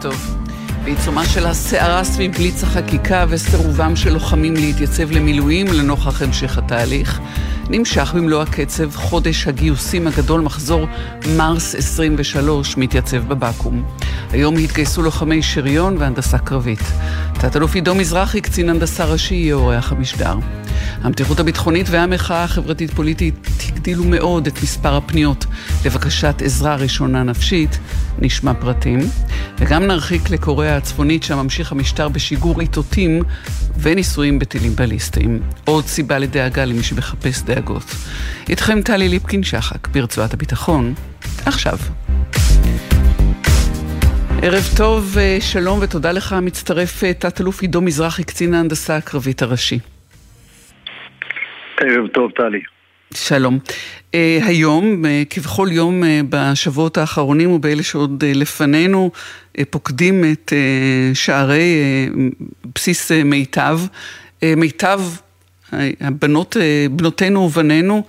טוב. בעיצומה של הסערה סביב בליץ החקיקה וסירובם של לוחמים להתייצב למילואים לנוכח המשך התהליך, נמשך במלוא הקצב חודש הגיוסים הגדול מחזור מרס 23 מתייצב בבקו"ם. היום התגייסו לוחמי שריון והנדסה קרבית. תת-אלוף עידו מזרחי, קצין הנדסה ראשי, יהיה אורח המשדר. המתיחות הביטחונית והמחאה החברתית-פוליטית הגדילו מאוד את מספר הפניות לבקשת עזרה ראשונה נפשית, נשמע פרטים, וגם נרחיק לקוריאה הצפונית שם ממשיך המשטר בשיגור איתותים וניסויים בטילים בליסטיים. עוד סיבה לדאגה למי שמחפש דאגות. איתכם טלי ליפקין-שחק ברצועת הביטחון, עכשיו. ערב טוב, אה, שלום ותודה לך, מצטרף אה, תת-אלוף עידו מזרחי, קצין ההנדסה הקרבית הראשי. ערב טוב, טלי. שלום. Uh, היום, uh, כבכל יום uh, בשבועות האחרונים ובאלה שעוד לפנינו, פוקדים את שערי בסיס מיטב. מיטב, הבנות, בנותינו ובנינו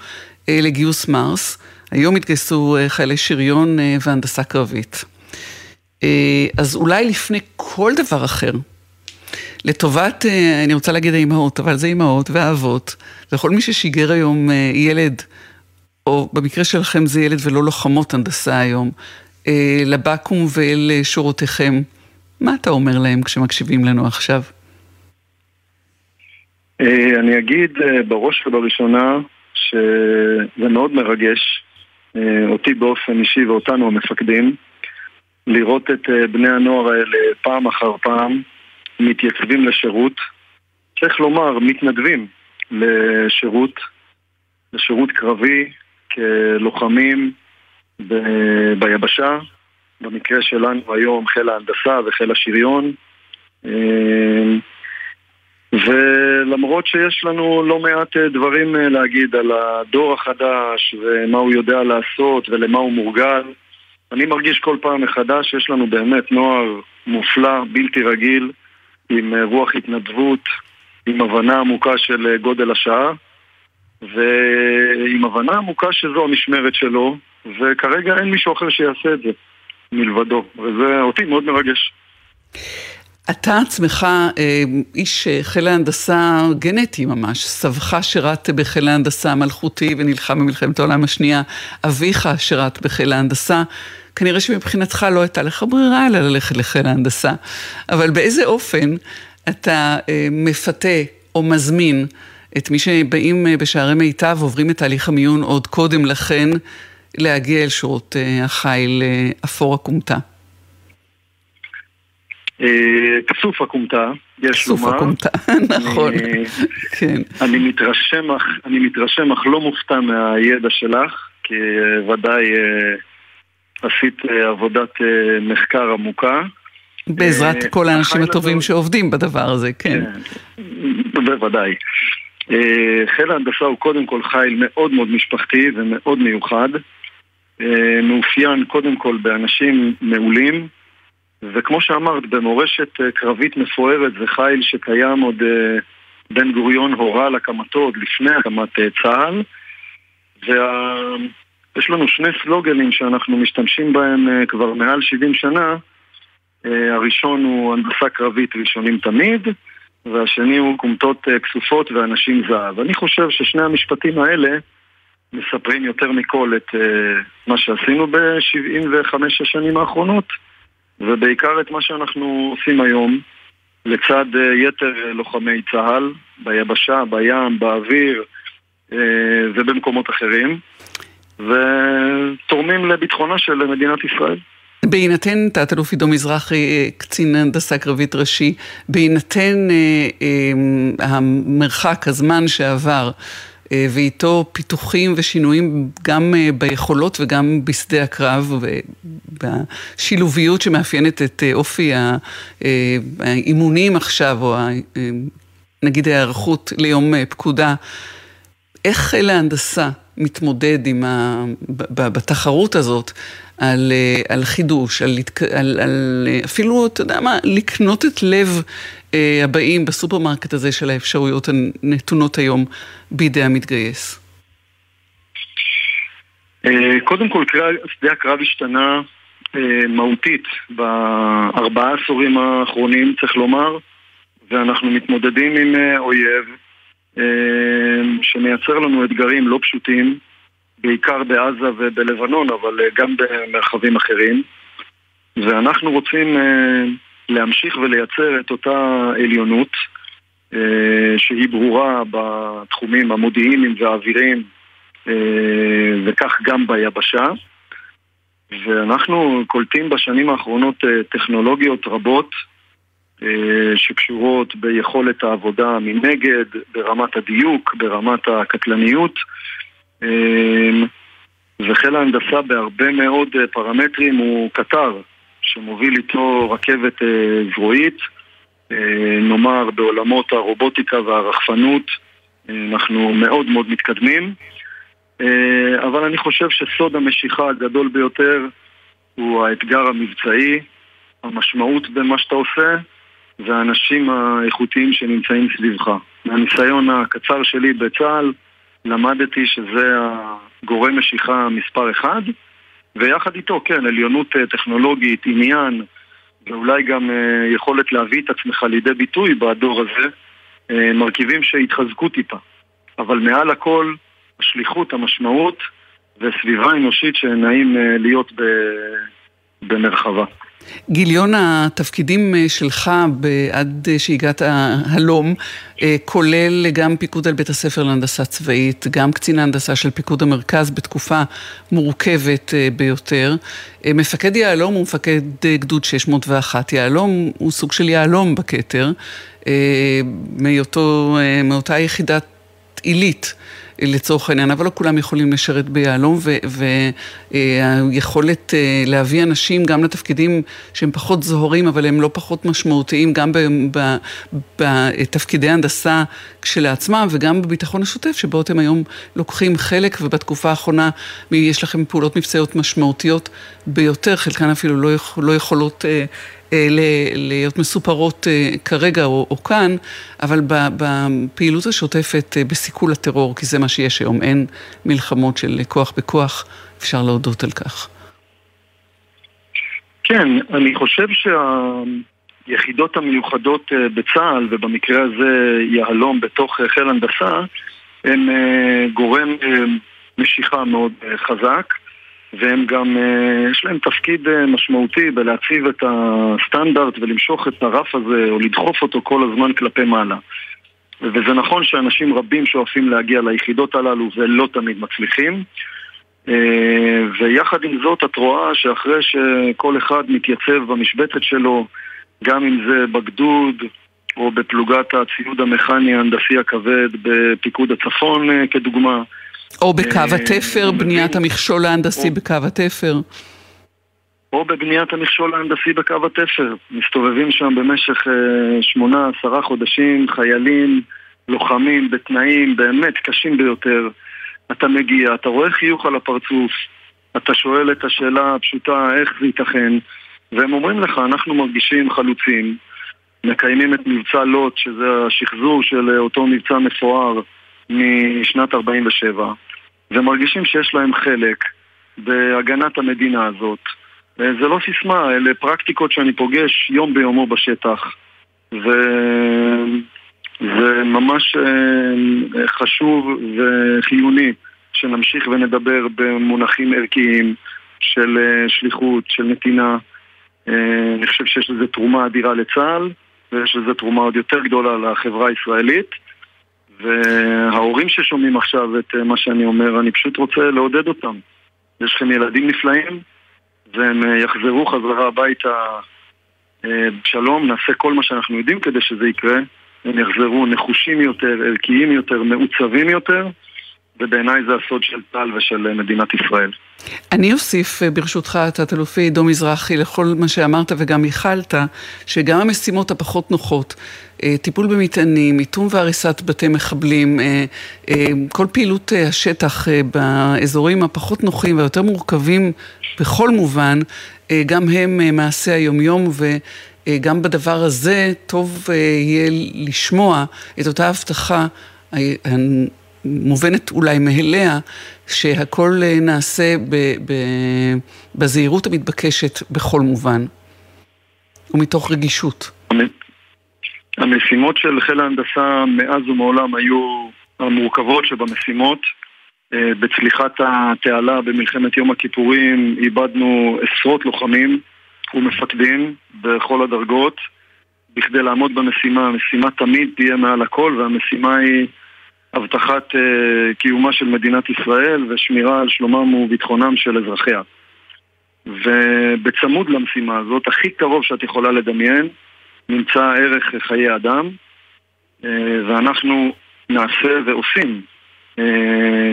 לגיוס מרס. היום התגייסו חיילי שריון והנדסה קרבית. אז אולי לפני כל דבר אחר, לטובת, אה, אני רוצה להגיד האימהות, אבל זה אימהות ואבות, וכל מי ששיגר היום אה, ילד, או במקרה שלכם זה ילד ולא לוחמות הנדסה היום, אה, לבקו"ם ואל שורותיכם, מה אתה אומר להם כשמקשיבים לנו עכשיו? אני אגיד בראש ובראשונה שזה מאוד מרגש אותי באופן אישי ואותנו המפקדים לראות את בני הנוער האלה פעם אחר פעם מתייצבים לשירות, צריך לומר, מתנדבים לשירות, לשירות קרבי כלוחמים ב- ביבשה, במקרה שלנו היום חיל ההנדסה וחיל השריון. אה, ולמרות שיש לנו לא מעט דברים להגיד על הדור החדש ומה הוא יודע לעשות ולמה הוא מורגל, אני מרגיש כל פעם מחדש שיש לנו באמת נוער מופלא, בלתי רגיל, עם אה, רוח התנדבות, עם הבנה עמוקה של אה, גודל השעה ועם הבנה עמוקה שזו המשמרת שלו וכרגע אין מישהו אחר שיעשה את זה מלבדו וזה אותי מאוד מרגש. אתה עצמך אה, איש חיל ההנדסה גנטי ממש, סבך שירת בחיל ההנדסה המלכותי ונלחם במלחמת העולם השנייה, אביך שירת בחיל ההנדסה. כנראה שמבחינתך לא הייתה לך ברירה אלא ללכת לחיל ההנדסה. אבל באיזה אופן אתה אה, מפתה או מזמין את מי שבאים אה, בשערי מיטב ועוברים את תהליך המיון עוד קודם לכן להגיע אל שורות אה, החיל אפור הכומתה? כסוף הכומתה, יש לומר. כסוף הכומתה, נכון, כן. אני מתרשם, אני מתרשם אך לא מופתע מהידע שלך, כי ודאי עשית אה, עבודת אה, מחקר עמוקה. בעזרת אה, כל האנשים הטובים. שעובדים בדבר הזה, כן. כן, בוודאי. חיל ההנדסה הוא קודם כל חיל מאוד מאוד משפחתי ומאוד מיוחד. מאופיין קודם כל באנשים מעולים, וכמו שאמרת, במורשת קרבית מפוארת זה חיל שקיים עוד בן גוריון הורה על הקמתו עוד לפני הקמת צה"ל. וה... יש לנו שני סלוגנים שאנחנו משתמשים בהם uh, כבר מעל 70 שנה. Uh, הראשון הוא הנדסה קרבית ראשונים תמיד, והשני הוא כומתות uh, כסופות ואנשים זהב. אני חושב ששני המשפטים האלה מספרים יותר מכל את מה שעשינו ב-75 השנים האחרונות, ובעיקר את מה שאנחנו עושים היום לצד יתר לוחמי צה"ל, ביבשה, בים, באוויר ובמקומות אחרים. ותורמים לביטחונה של מדינת ישראל. בהינתן תת-אלוף עידו מזרחי, קצין הנדסה קרבית ראשי, בהינתן אה, אה, המרחק, הזמן שעבר, אה, ואיתו פיתוחים ושינויים גם אה, ביכולות וגם בשדה הקרב, ובשילוביות שמאפיינת את אה, אופי אה, האימונים עכשיו, או ה, אה, נגיד ההיערכות ליום אה, פקודה, איך חיל ההנדסה מתמודד עם ה... בתחרות הזאת על, אה, על חידוש, על, על, על אפילו, אתה יודע מה, לקנות את לב אה, הבאים בסופרמרקט הזה של האפשרויות הנתונות היום בידי המתגייס. אה, קודם כל, שדה הקרב השתנה מהותית בארבעה עשורים האחרונים, צריך לומר, ואנחנו מתמודדים עם אויב שמייצר לנו אתגרים לא פשוטים, בעיקר בעזה ובלבנון, אבל גם במרחבים אחרים. ואנחנו רוצים להמשיך ולייצר את אותה עליונות שהיא ברורה בתחומים המודיעיניים והאוויריים וכך גם ביבשה. ואנחנו קולטים בשנים האחרונות טכנולוגיות רבות שקשורות ביכולת העבודה מנגד, ברמת הדיוק, ברמת הקטלניות. וחיל ההנדסה בהרבה מאוד פרמטרים הוא קטר שמוביל איתו רכבת זרועית. נאמר בעולמות הרובוטיקה והרחפנות אנחנו מאוד מאוד מתקדמים. אבל אני חושב שסוד המשיכה הגדול ביותר הוא האתגר המבצעי, המשמעות במה שאתה עושה והאנשים האיכותיים שנמצאים סביבך. מהניסיון הקצר שלי בצה"ל למדתי שזה הגורם משיכה מספר אחד ויחד איתו, כן, עליונות טכנולוגית, עניין ואולי גם יכולת להביא את עצמך לידי ביטוי בדור הזה מרכיבים שהתחזקו טיפה אבל מעל הכל השליחות, המשמעות וסביבה אנושית שנעים להיות במרחבה. גיליון, התפקידים שלך עד שהגעת הלום כולל גם פיקוד על בית הספר להנדסה צבאית, גם קצין ההנדסה של פיקוד המרכז בתקופה מורכבת ביותר. מפקד יהלום הוא מפקד גדוד 601. יהלום הוא סוג של יהלום בכתר, מאותה יחידת עילית. לצורך העניין, אבל לא כולם יכולים לשרת ביהלום, והיכולת להביא אנשים גם לתפקידים שהם פחות זוהרים, אבל הם לא פחות משמעותיים, גם בתפקידי הנדסה כשלעצמם, וגם בביטחון השוטף, שבו אתם היום לוקחים חלק, ובתקופה האחרונה יש לכם פעולות מבצעיות משמעותיות ביותר, חלקן אפילו לא, יכול, לא יכולות... להיות מסופרות כרגע או, או כאן, אבל בפעילות השוטפת בסיכול הטרור, כי זה מה שיש היום, אין מלחמות של כוח בכוח, אפשר להודות על כך. כן, אני חושב שהיחידות המיוחדות בצה"ל, ובמקרה הזה יהלום בתוך חיל הנדסה, הם גורם משיכה מאוד חזק. והם גם, יש להם תפקיד משמעותי בלהציב את הסטנדרט ולמשוך את הרף הזה או לדחוף אותו כל הזמן כלפי מעלה. וזה נכון שאנשים רבים שואפים להגיע ליחידות הללו ולא תמיד מצליחים. ויחד עם זאת את רואה שאחרי שכל אחד מתייצב במשבצת שלו, גם אם זה בגדוד או בפלוגת הציוד המכני ההנדסי הכבד בפיקוד הצפון כדוגמה, או בקו התפר, בניית המכשול ההנדסי בקו התפר. או בבניית המכשול ההנדסי בקו התפר. מסתובבים שם במשך שמונה, עשרה חודשים, חיילים, לוחמים, בתנאים באמת קשים ביותר. אתה מגיע, אתה רואה חיוך על הפרצוף, אתה שואל את השאלה הפשוטה, איך זה ייתכן, והם אומרים לך, אנחנו מרגישים חלוצים, מקיימים את מבצע לוט, שזה השחזור של אותו מבצע מפואר. משנת 47 ומרגישים שיש להם חלק בהגנת המדינה הזאת. זה לא סיסמה, אלה פרקטיקות שאני פוגש יום ביומו בשטח וזה ממש חשוב וחיוני שנמשיך ונדבר במונחים ערכיים של שליחות, של נתינה. אני חושב שיש לזה תרומה אדירה לצה"ל ויש לזה תרומה עוד יותר גדולה לחברה הישראלית. וההורים ששומעים עכשיו את מה שאני אומר, אני פשוט רוצה לעודד אותם. יש לכם ילדים נפלאים, והם יחזרו חזרה הביתה בשלום, נעשה כל מה שאנחנו יודעים כדי שזה יקרה. הם יחזרו נחושים יותר, ערכיים יותר, מעוצבים יותר. ובעיניי זה הסוד של צה"ל ושל מדינת ישראל. אני אוסיף ברשותך, תת-אלופי עידו מזרחי, לכל מה שאמרת וגם ייחלת, שגם המשימות הפחות נוחות, טיפול במטענים, מיתון והריסת בתי מחבלים, כל פעילות השטח באזורים הפחות נוחים והיותר מורכבים בכל מובן, גם הם מעשה היומיום וגם בדבר הזה טוב יהיה לשמוע את אותה הבטחה מובנת אולי מאליה, שהכל נעשה ב, ב, בזהירות המתבקשת בכל מובן, ומתוך רגישות. המשימות של חיל ההנדסה מאז ומעולם היו המורכבות שבמשימות. אה, בצליחת התעלה במלחמת יום הכיפורים איבדנו עשרות לוחמים ומפקדים בכל הדרגות. בכדי לעמוד במשימה, המשימה תמיד תהיה מעל הכל והמשימה היא הבטחת uh, קיומה של מדינת ישראל ושמירה על שלומם וביטחונם של אזרחיה. ובצמוד למשימה הזאת, הכי קרוב שאת יכולה לדמיין, נמצא ערך חיי אדם, uh, ואנחנו נעשה ועושים uh,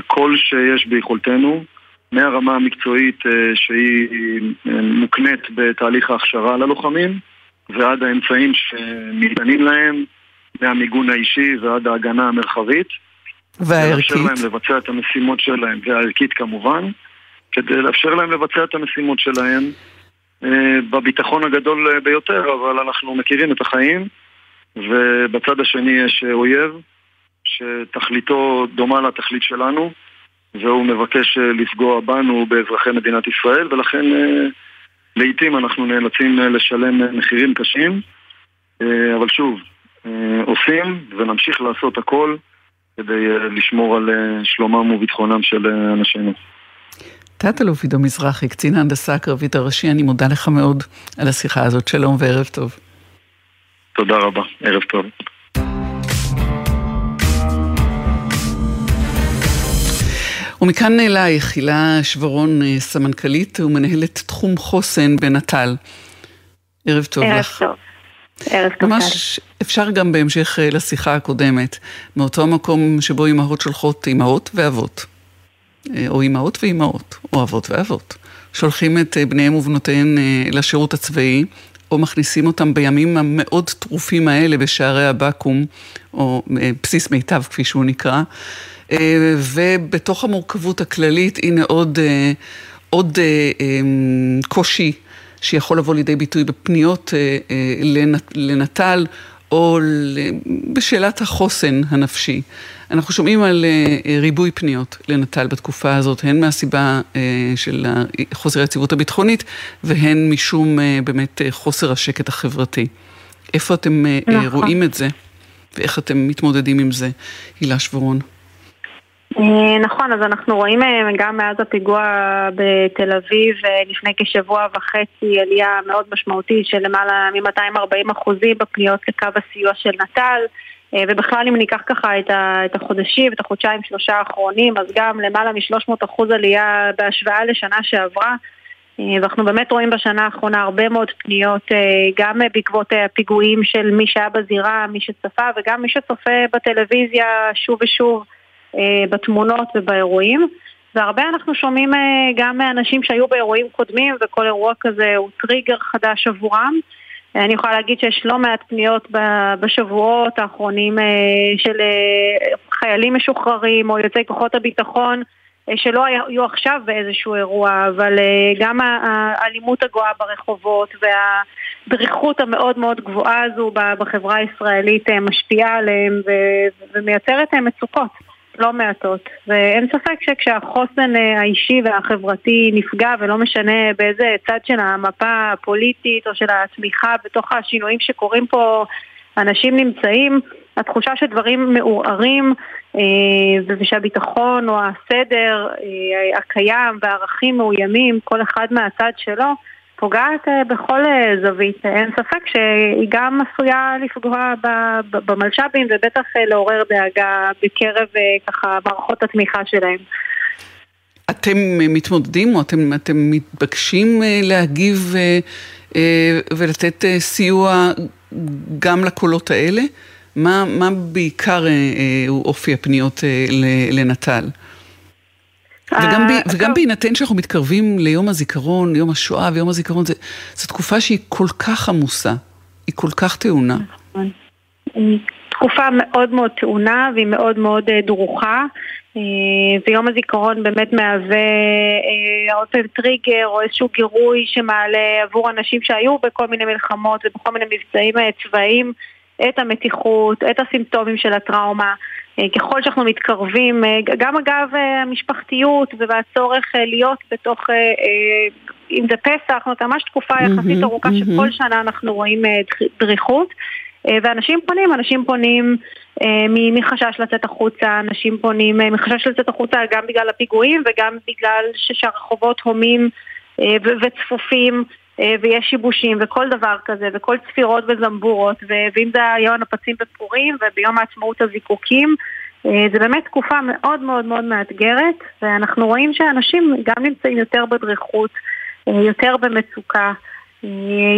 כל שיש ביכולתנו, מהרמה המקצועית שהיא מוקנית בתהליך ההכשרה ללוחמים, ועד האמצעים שניתנים להם, מהמיגון האישי ועד ההגנה המרחבית. והערכית? לאפשר להם לבצע את המשימות שלהם, והערכית כמובן, כדי לאפשר להם לבצע את המשימות שלהם אה, בביטחון הגדול ביותר, אבל אנחנו מכירים את החיים, ובצד השני יש אויב שתכליתו דומה לתכלית שלנו, והוא מבקש לפגוע בנו, באזרחי מדינת ישראל, ולכן אה, לעיתים אנחנו נאלצים לשלם מחירים קשים, אה, אבל שוב, עושים ונמשיך לעשות הכל כדי אה, לשמור על אה, שלומם וביטחונם של אה, אנשינו. תת-אלוף עידו מזרחי, קצין ההנדסה הקרבית הראשי, אני מודה לך מאוד על השיחה הזאת. שלום וערב טוב. תודה רבה, ערב טוב. ומכאן אלייך, הילה שברון, סמנכ"לית ומנהלת תחום חוסן בנט"ל. ערב טוב ערב לך. ערב טוב. ערב טוב. ממש אפשר גם בהמשך אה, לשיחה הקודמת, מאותו המקום שבו אימהות שולחות אימהות ואבות, אה, או אימהות ואימהות, או אבות ואבות, שולחים את אה, בניהם ובנותיהם לשירות הצבאי, או מכניסים אותם בימים המאוד טרופים האלה בשערי הבקו"ם, או בסיס מיטב כפי שהוא נקרא, ובתוך המורכבות הכללית, הנה עוד, עוד קושי. שיכול לבוא לידי ביטוי בפניות אה, אה, לנט"ל או בשאלת החוסן הנפשי. אנחנו שומעים על אה, ריבוי פניות לנט"ל בתקופה הזאת, הן מהסיבה של חוסר היציבות הביטחונית והן משום באמת חוסר השקט החברתי. איפה אתם נכון. רואים את זה ואיך אתם מתמודדים עם זה, הילה שברון? אה, נכון, אז אנחנו רואים אה, גם מאז הפיגוע בתל אביב אה, לפני כשבוע וחצי עלייה מאוד משמעותית של למעלה מ-240 אחוזים בפניות לקו הסיוע של נט"ל ובכלל אם ניקח ככה את החודשים, את החודשיים שלושה האחרונים אז גם למעלה מ-300 אחוז עלייה בהשוואה לשנה שעברה. ואנחנו באמת רואים בשנה האחרונה הרבה מאוד פניות גם בעקבות הפיגועים של מי שהיה בזירה, מי שצפה וגם מי שצופה בטלוויזיה שוב ושוב בתמונות ובאירועים. והרבה אנחנו שומעים אה, גם מאנשים שהיו באירועים קודמים וכל אירוע כזה הוא טריגר חדש עבורם. אה, אני יכולה להגיד שיש לא מעט פניות בשבועות האחרונים של חיילים משוחררים או יוצאי כוחות הביטחון שלא היו עכשיו באיזשהו אירוע, אבל גם האלימות הגואה ברחובות והדריכות המאוד מאוד גבוהה הזו בחברה הישראלית משפיעה עליהם ומייצרת מצוקות. לא מעטות, ואין ספק שכשהחוסן אה, האישי והחברתי נפגע, ולא משנה באיזה צד של המפה הפוליטית או של התמיכה בתוך השינויים שקורים פה אנשים נמצאים, התחושה שדברים מעורערים אה, ושהביטחון או הסדר אה, הקיים והערכים מאוימים, כל אחד מהצד שלו, פוגעת אה, בכל אה, זווית. אין ספק שהיא גם עשויה לפגוע במלש"בים ובטח אה, לעורר דאגה בקרב ככה מערכות התמיכה שלהם. אתם מתמודדים או אתם, אתם מתבקשים להגיב ולתת סיוע גם לקולות האלה? מה, מה בעיקר הוא אופי הפניות לנט"ל? וגם, ב, אה, וגם בהינתן שאנחנו מתקרבים ליום הזיכרון, יום השואה ויום הזיכרון, זו תקופה שהיא כל כך עמוסה, היא כל כך טעונה. נכון. תקופה מאוד מאוד טעונה והיא מאוד מאוד אה, דרוכה אה, ויום הזיכרון באמת מהווה עוד פעם טריגר או איזשהו גירוי שמעלה עבור אנשים שהיו בכל מיני מלחמות ובכל מיני מבצעים צבאיים את המתיחות, את הסימפטומים של הטראומה ככל שאנחנו מתקרבים, גם אגב המשפחתיות והצורך להיות בתוך, אם זה פסח, זאת ממש תקופה יחסית ארוכה שכל שנה אנחנו רואים דריכות. ואנשים פונים, אנשים פונים מחשש לצאת החוצה, אנשים פונים מחשש לצאת החוצה גם בגלל הפיגועים וגם בגלל שהרחובות הומים וצפופים ויש שיבושים וכל דבר כזה וכל צפירות וזמבורות ואם זה היום הנפצים בפורים וביום העצמאות הזיקוקים זה באמת תקופה מאוד מאוד מאוד מאתגרת ואנחנו רואים שאנשים גם נמצאים יותר בדריכות, יותר במצוקה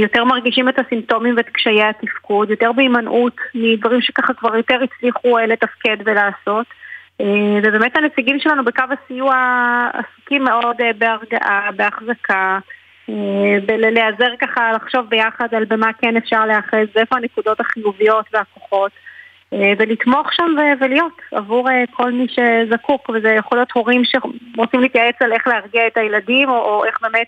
יותר מרגישים את הסימפטומים ואת קשיי התפקוד, יותר בהימנעות מדברים שככה כבר יותר הצליחו לתפקד ולעשות. ובאמת הנציגים שלנו בקו הסיוע עסוקים מאוד בהרגעה, בהחזקה, להיעזר ככה, לחשוב ביחד על במה כן אפשר להיאחז, ואיפה הנקודות החיוביות והכוחות, ולתמוך שם ולהיות עבור כל מי שזקוק, וזה יכול להיות הורים שרוצים להתייעץ על איך להרגיע את הילדים, או, או איך באמת...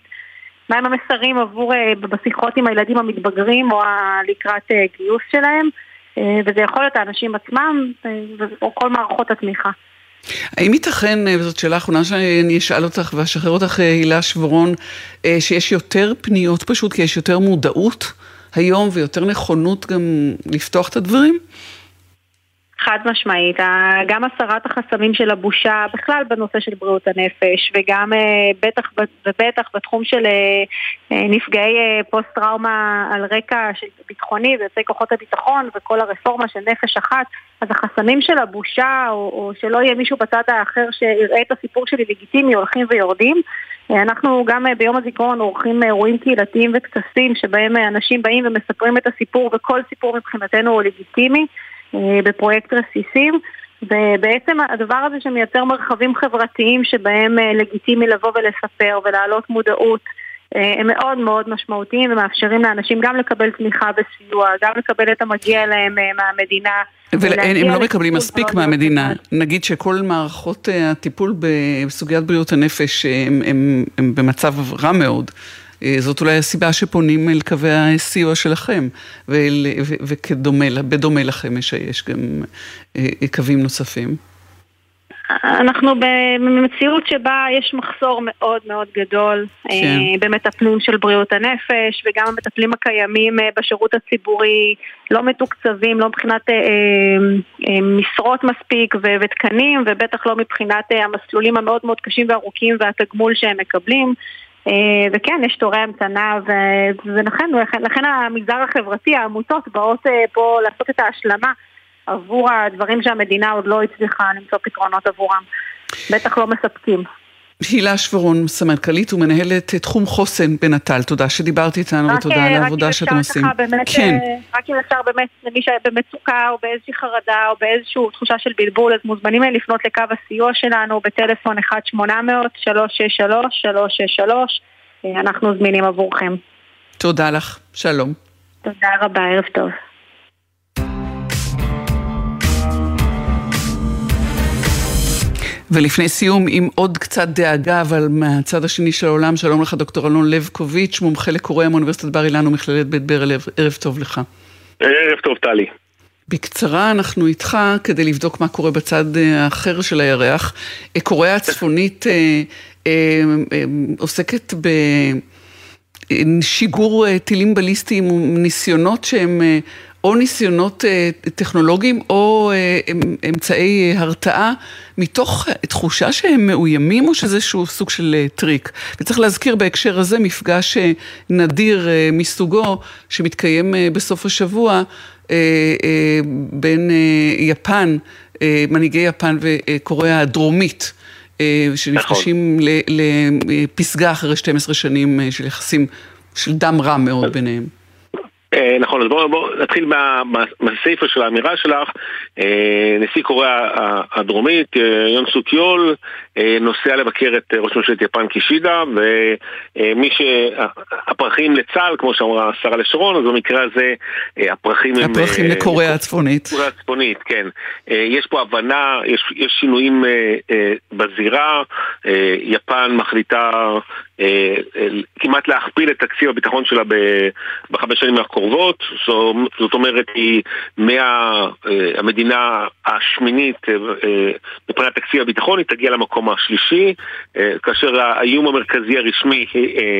מהם המסרים עבור, בשיחות עם הילדים המתבגרים או לקראת גיוס שלהם וזה יכול להיות האנשים עצמם או כל מערכות התמיכה. האם ייתכן, וזאת שאלה אחרונה שאני אשאל אותך ואשחרר אותך, הילה שברון, שיש יותר פניות פשוט, כי יש יותר מודעות היום ויותר נכונות גם לפתוח את הדברים? חד משמעית, גם הסרת החסמים של הבושה בכלל בנושא של בריאות הנפש וגם בטח ובטח בתחום של נפגעי פוסט טראומה על רקע ביטחוני ויוצאי כוחות הביטחון וכל הרפורמה של נפש אחת אז החסמים של הבושה או, או שלא יהיה מישהו בצד האחר שיראה את הסיפור שלי לגיטימי הולכים ויורדים. אנחנו גם ביום הזיכרון עורכים אירועים קהילתיים וטקסים שבהם אנשים באים ומספרים את הסיפור וכל סיפור מבחינתנו הוא לגיטימי בפרויקט רסיסים ובעצם הדבר הזה שמייצר מרחבים חברתיים שבהם לגיטימי לבוא ולספר ולהעלות מודעות הם מאוד מאוד משמעותיים ומאפשרים לאנשים גם לקבל תמיכה וסיוע, גם לקבל את המגיע להם מהמדינה. והם לא מקבלים מספיק מהמדינה. נגיד שכל מערכות הטיפול בסוגיית בריאות הנפש הם במצב רע מאוד. זאת אולי הסיבה שפונים אל קווי הסיוע שלכם, ובדומה לכם יש גם קווים נוספים. אנחנו במציאות שבה יש מחסור מאוד מאוד גדול כן. במטפלים של בריאות הנפש וגם המטפלים הקיימים בשירות הציבורי לא מתוקצבים, לא מבחינת משרות מספיק ותקנים ובטח לא מבחינת המסלולים המאוד מאוד קשים וארוכים והתגמול שהם מקבלים וכן, יש תורי המתנה ולכן לכן המגזר החברתי, העמותות באות פה לעשות את ההשלמה עבור הדברים שהמדינה עוד לא הצליחה למצוא פתרונות עבורם. בטח לא מספקים. הילה שברון, סמנכ"לית ומנהלת תחום חוסן בנטל, תודה שדיברת איתנו ותודה על העבודה שאתם עושים. באמת, כן. רק אם אפשר באמת, למי שבמצוקה או באיזושהי חרדה או באיזושהי תחושה של בלבול, אז מוזמנים לפנות לקו הסיוע שלנו בטלפון 1-800-363-363, אנחנו זמינים עבורכם. תודה לך, שלום. תודה רבה, ערב טוב. ולפני סיום, עם עוד קצת דאגה, אבל מהצד השני של העולם, שלום לך דוקטור אלון לבקוביץ', מומחה לקוריאה מאוניברסיטת בר אילן ומכללת בית ברל, ערב טוב לך. ערב טוב, טלי. בקצרה, אנחנו איתך כדי לבדוק מה קורה בצד האחר של הירח. קוריאה הצפונית אה, אה, אה, עוסקת בשיגור טילים בליסטיים וניסיונות שהם... או ניסיונות טכנולוגיים או אמצעי הרתעה מתוך תחושה שהם מאוימים או שזה איזשהו סוג של טריק. וצריך להזכיר בהקשר הזה מפגש נדיר מסוגו שמתקיים בסוף השבוע בין יפן, מנהיגי יפן וקוריאה הדרומית. שנפגשים נכון. לפסגה אחרי 12 שנים של יחסים של דם רע מאוד ביניהם. נכון, אז בואו בוא, נתחיל מהסיפה של האמירה שלך. נשיא קוריאה הדרומית, יון סוק יול, נוסע לבקר את ראש ממשלת יפן קישידה, ומי שהפרחים לצה"ל, כמו שאמרה השרה לשרון, אז במקרה הזה הפרחים הם... הפרחים לקוריאה הצפונית. קוריאה הצפונית, כן. יש פה הבנה, יש, יש שינויים בזירה, יפן מחליטה כמעט להכפיל את תקציב הביטחון שלה בחמש שנים הקרובות, זאת אומרת היא מהמדינה השמינית מבחינת תקציב הביטחון, היא תגיע למקום השלישי, כאשר האיום המרכזי הרשמי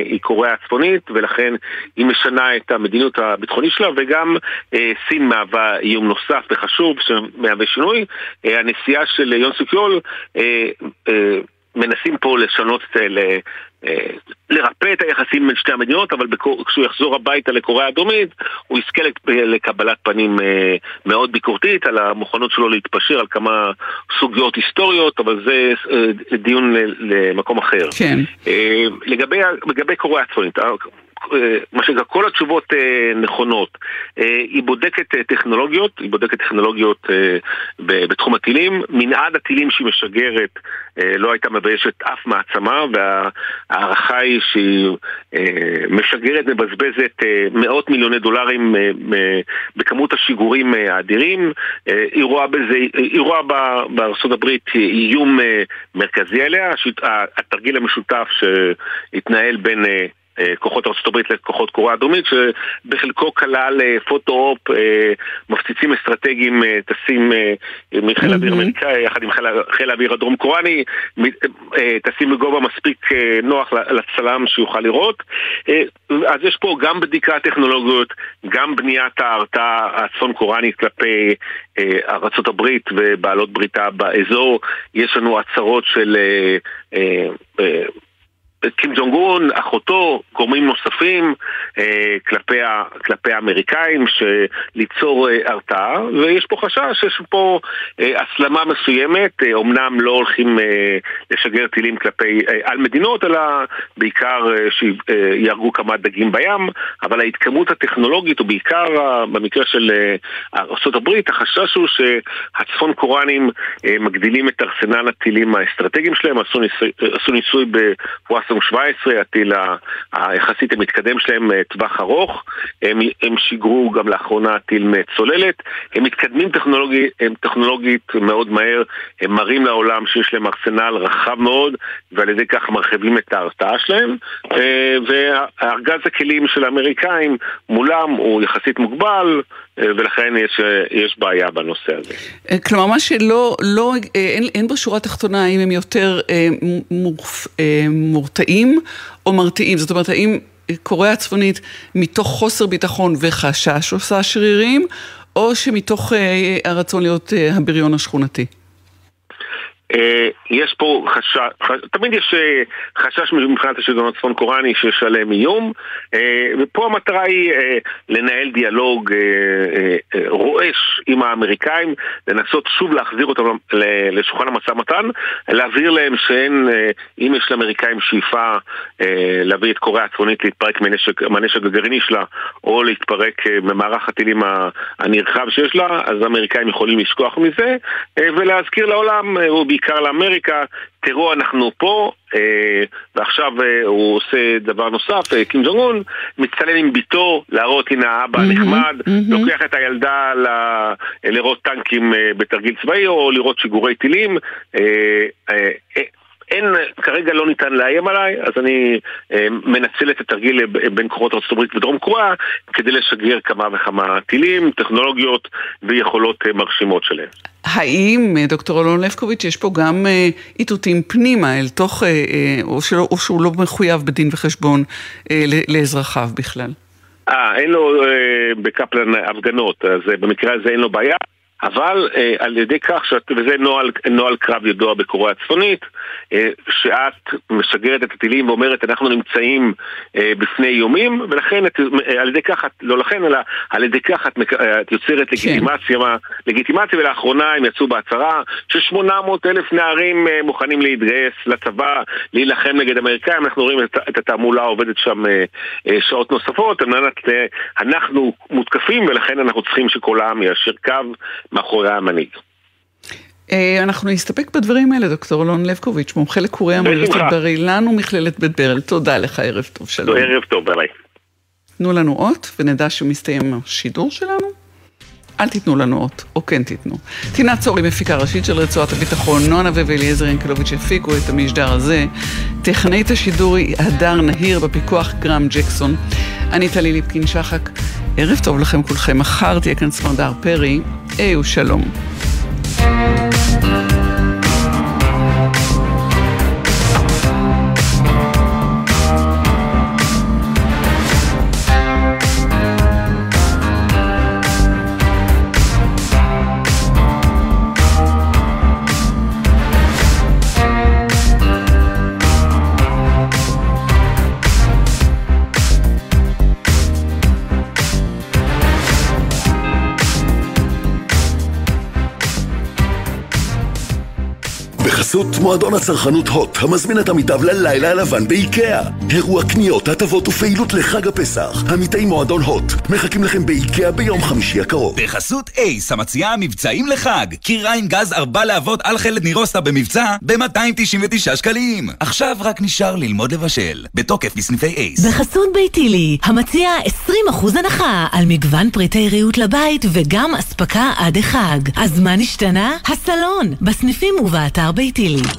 היא קוריאה הצפונית, ולכן היא משנה את המדיניות הביטחונית שלה, וגם סין מהווה איום נוסף וחשוב שמהווה שינוי. הנסיעה של יון סוקיול מנסים פה לשנות, לרפא את היחסים בין שתי המדינות, אבל כשהוא יחזור הביתה לקוריאה הדרומית, הוא יזכה לקבלת פנים מאוד ביקורתית על המוכנות שלו להתפשר על כמה סוגיות היסטוריות, אבל זה דיון למקום אחר. כן. לגבי קוריאה הצפונית, מה שנקרא, כל התשובות נכונות. היא בודקת טכנולוגיות, היא בודקת טכנולוגיות בתחום הטילים. מנעד הטילים שהיא משגרת לא הייתה מביישת אף מעצמה, וההערכה היא שהיא משגרת, מבזבזת מאות מיליוני דולרים בכמות השיגורים האדירים. היא רואה בזה, היא רואה בארצות הברית איום מרכזי עליה, התרגיל המשותף שהתנהל בין כוחות ארה"ב לכוחות קוריאה הדרומית שבחלקו כלל פוטו-אופ, מפציצים אסטרטגיים טסים מחיל האוויר אמריקאי יחד עם חיל האוויר הדרום קוריאני טסים בגובה מספיק נוח לצלם שיוכל לראות. אז יש פה גם בדיקת טכנולוגיות, גם בניית ההרתעה הצפון קוריאנית כלפי ארה"ב ובעלות בריתה באזור. יש לנו הצהרות של קים ג'ונג און, אחותו, גורמים נוספים אה, כלפי, ה, כלפי האמריקאים שליצור אה, הרתעה ויש פה חשש שיש פה אה, הסלמה מסוימת, אה, אומנם לא הולכים אה, לשגר טילים כלפי, אה, על מדינות אלא בעיקר אה, שיהרגו כמה דגים בים אבל ההתקדמות הטכנולוגית ובעיקר אה, במקרה של אה, ארה"ב החשש הוא שהצפון קוראנים אה, מגדילים את ארסנל הטילים האסטרטגיים שלהם, עשו ניסוי, עשו ניסוי בוואסה 17, הטיל היחסית המתקדם שלהם טווח ארוך, הם, הם שיגרו גם לאחרונה טיל מצוללת, הם מתקדמים טכנולוגי, הם טכנולוגית מאוד מהר, הם מראים לעולם שיש להם ארסנל רחב מאוד ועל ידי כך מרחיבים את ההרתעה שלהם. וארגז הכלים של האמריקאים מולם הוא יחסית מוגבל ולכן יש, יש בעיה בנושא הזה. כלומר, מה שלא, לא, אין, אין בשורה התחתונה האם הם יותר אה, מורפ, אה, מורתעים או מרתיעים? זאת אומרת, האם קוריאה הצפונית מתוך חוסר ביטחון וחשש עושה שרירים, או שמתוך אה, הרצון להיות אה, הבריון השכונתי? יש פה חשש, תמיד יש חשש מבחינת השלטון הצפון קוראני שיש עליהם איום ופה המטרה היא לנהל דיאלוג רועש עם האמריקאים, לנסות שוב להחזיר אותם לשולחן המשא ומתן, להבהיר להם שאין, אם יש לאמריקאים שאיפה להביא את קוריאה הצפונית להתפרק מהנשק הגרעיני שלה או להתפרק ממערך הטילים הנרחב שיש לה, אז האמריקאים יכולים לשכוח מזה ולהזכיר לעולם, בעיקר לאמריקה, תראו אנחנו פה, אה, ועכשיו אה, הוא עושה דבר נוסף, אה, קים ג'ונג און מצטלם עם ביתו להראות הנה האבא mm-hmm, נחמד, mm-hmm. לוקח את הילדה ל, לראות טנקים אה, בתרגיל צבאי או לראות שיגורי טילים. אה, אה, אה, אין, כרגע לא ניתן לאיים עליי, אז אני אה, מנצל את התרגיל בין כוחות הברית ודרום קוריאה כדי לשגר כמה וכמה טילים, טכנולוגיות ויכולות אה, מרשימות שלהם. האם, אה, דוקטור אלון לבקוביץ', יש פה גם אה, איתותים פנימה אל תוך, אה, אה, או, שלא, או שהוא לא מחויב בדין וחשבון אה, לאזרחיו בכלל? אה, אין לו אה, בקפלן הפגנות, אז אה, במקרה הזה אין לו בעיה. אבל אה, על ידי כך, שאת, וזה נוהל, נוהל קרב ידוע בקוריאה הצפונית, אה, שאת משגרת את הטילים ואומרת אנחנו נמצאים אה, בפני איומים, ולכן את, אה, על ידי כך, לא לכן, אלא על ידי כך את, אה, את יוצרת כן. לגיטימציה, מה, לגיטימציה, ולאחרונה הם יצאו בהצהרה ש-800 אלף נערים אה, מוכנים להתגייס לצבא, להילחם נגד אמריקאים, אנחנו רואים את, את התעמולה עובדת שם אה, אה, שעות נוספות, אה, אנחנו מותקפים ולכן אנחנו צריכים שכל העם יישר קו מאחורי המנהיג. אה, אנחנו נסתפק בדברים האלה, דוקטור אלון לבקוביץ', מומחה לקורי המוות בר אילן ומכללת בית ברל. תודה לך, ערב טוב, שלום. ערב טוב, ביי. תנו לנו אות ונדע שמסתיים השידור שלנו. אל תיתנו לנו אות, או כן תיתנו. טינה צורי, מפיקה ראשית של רצועת הביטחון, נונה ואליעזר ינקלוביץ' הפיקו את המשדר הזה. טכנאית השידור היא הדר נהיר, בפיקוח גרם ג'קסון. אני טלי ליפקין שחק. ערב טוב לכם כולכם, מחר תהיה כאן סמרדר פרי. היי ושלום. בחסות מועדון הצרכנות הוט, המזמין את עמיתיו ללילה הלבן באיקאה. אירוע קניות, הטבות ופעילות לחג הפסח. עמיתי מועדון הוט, מחכים לכם באיקאה ביום חמישי הקרוב. בחסות אייס, המציעה מבצעים לחג. קירה עם גז ארבע להבות על חלד נירוסטה במבצע ב-299 שקלים. עכשיו רק נשאר ללמוד לבשל. בתוקף בסניפי אייס. בחסות ביתילי, המציע 20% הנחה על מגוון פריטי ריהוט לבית וגם אספקה עד החג. אז מה נשתנה? הסלון, בסניפים ובאתר הזמן.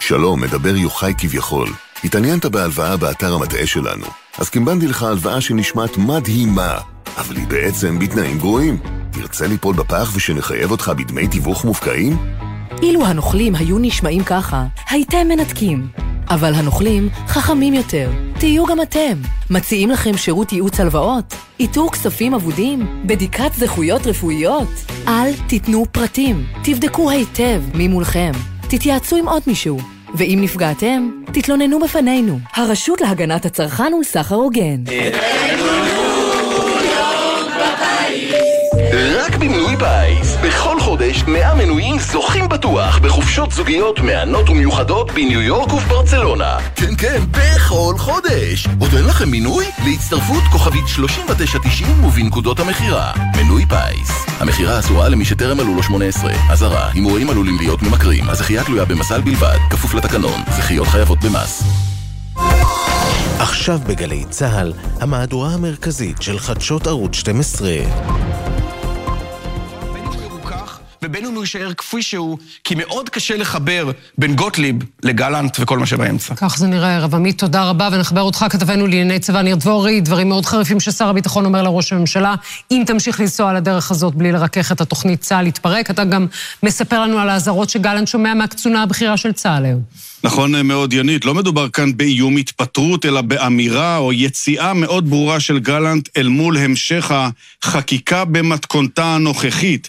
שלום, מדבר יוחאי כביכול. התעניינת בהלוואה באתר המטעה שלנו, אז קימבנתי לך הלוואה שנשמעת מדהימה, אבל היא בעצם בתנאים גרועים. תרצה ליפול בפח ושנחייב אותך בדמי תיווך מופקעים? אילו הנוכלים היו נשמעים ככה, הייתם מנתקים. אבל הנוכלים חכמים יותר. תהיו גם אתם. מציעים לכם שירות ייעוץ הלוואות? איתור כספים אבודים? בדיקת זכויות רפואיות? אל תיתנו פרטים. תבדקו היטב מי מולכם. תתייעצו עם עוד מישהו. ואם נפגעתם, תתלוננו בפנינו. הרשות להגנת הצרכן ולסחר הוגן. רק במנוי פיס, בכל חודש 100 מנויים זוכים בטוח בחופשות זוגיות מהנות ומיוחדות בניו יורק ובברצלונה. כן, כן, בכל חודש. עוד אין לכם מינוי? להצטרפות כוכבית 3990 ובנקודות המכירה. מנוי פיס. המכירה אסורה למי שטרם מלאו לו 18. אזהרה, הימורים עלולים להיות ממכרים. הזכייה תלויה במזל בלבד, כפוף לתקנון. זכיות חייבות במס. עכשיו בגלי צה"ל, המהדורה המרכזית של חדשות ערוץ 12. ובין אם הוא יישאר כפי שהוא, כי מאוד קשה לחבר בין גוטליב לגלנט וכל מה שבאמצע. כך זה נראה הערב. עמית, תודה רבה, ונחבר אותך, כתבנו לענייני צבא ניר דבורי, דברים מאוד חריפים ששר הביטחון אומר לראש הממשלה, אם תמשיך לנסוע על הדרך הזאת בלי לרכך את התוכנית צה"ל יתפרק. אתה גם מספר לנו על האזהרות שגלנט שומע מהקצונה הבכירה של צה"ל היום. נכון מאוד, ינית. לא מדובר כאן באיום התפטרות, אלא באמירה או יציאה מאוד ברורה של גלנט אל מול המשך החקיקה במתכונתה הנוכחית.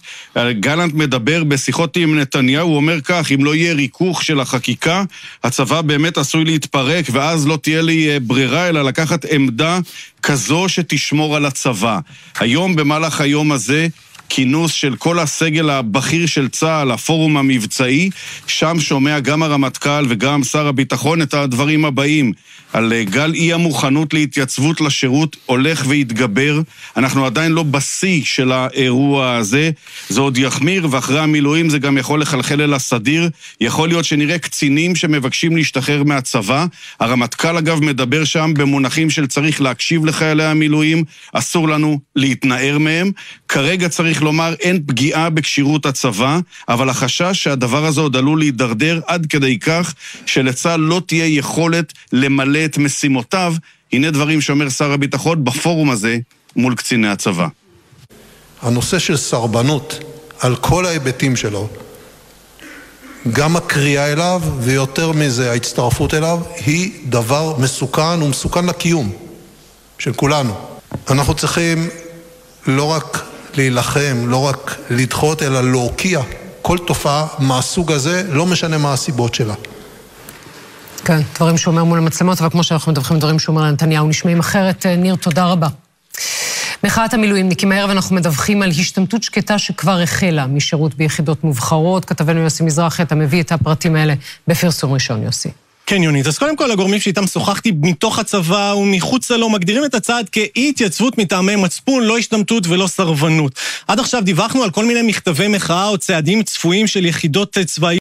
גלנט מדבר בשיחות עם נתניהו, הוא אומר כך, אם לא יהיה ריכוך של החקיקה, הצבא באמת עשוי להתפרק, ואז לא תהיה לי אה, ברירה אלא לקחת עמדה כזו שתשמור על הצבא. היום, במהלך היום הזה, כינוס של כל הסגל הבכיר של צה"ל, הפורום המבצעי, שם שומע גם הרמטכ"ל וגם שר הביטחון את הדברים הבאים. על אה, גל אי המוכנות להתייצבות לשירות הולך והתגבר. אנחנו עדיין לא בשיא של האירוע הזה. זה עוד יחמיר, ואחרי המילואים זה גם יכול לחלחל אל הסדיר. יכול להיות שנראה קצינים שמבקשים להשתחרר מהצבא. הרמטכ"ל אגב מדבר שם במונחים של צריך להקשיב לחיילי המילואים, אסור לנו להתנער מהם. כרגע צריך לומר אין פגיעה בכשירות הצבא, אבל החשש שהדבר הזה עוד עלול להידרדר עד כדי כך שלצה"ל לא תהיה יכולת למלא את משימותיו. הנה דברים שאומר שר הביטחון בפורום הזה מול קציני הצבא. הנושא של סרבנות, על כל ההיבטים שלו, גם הקריאה אליו, ויותר מזה, ההצטרפות אליו, היא דבר מסוכן ומסוכן לקיום של כולנו. אנחנו צריכים לא רק להילחם, לא רק לדחות, אלא להוקיע כל תופעה מהסוג הזה, לא משנה מה הסיבות שלה. כן, דברים שהוא אומר מול המצלמות, אבל כמו שאנחנו מדווחים, דברים שהוא אומר לנתניהו נשמעים אחרת. ניר, תודה רבה. מחאת המילואימניקים, הערב אנחנו מדווחים על השתמטות שקטה שכבר החלה משירות ביחידות מובחרות. כתבנו יוסי מזרחי, אתה מביא את הפרטים האלה בפרסום ראשון, יוסי. כן, יונית. אז קודם כל, הגורמים שאיתם שוחחתי מתוך הצבא ומחוצה לו מגדירים את הצעד כאי התייצבות מטעמי מצפון, לא השתמטות ולא סרבנות. עד עכשיו דיווחנו על כל מיני מכתבי מחאה או צעדים צפויים של יחידות צבאיות.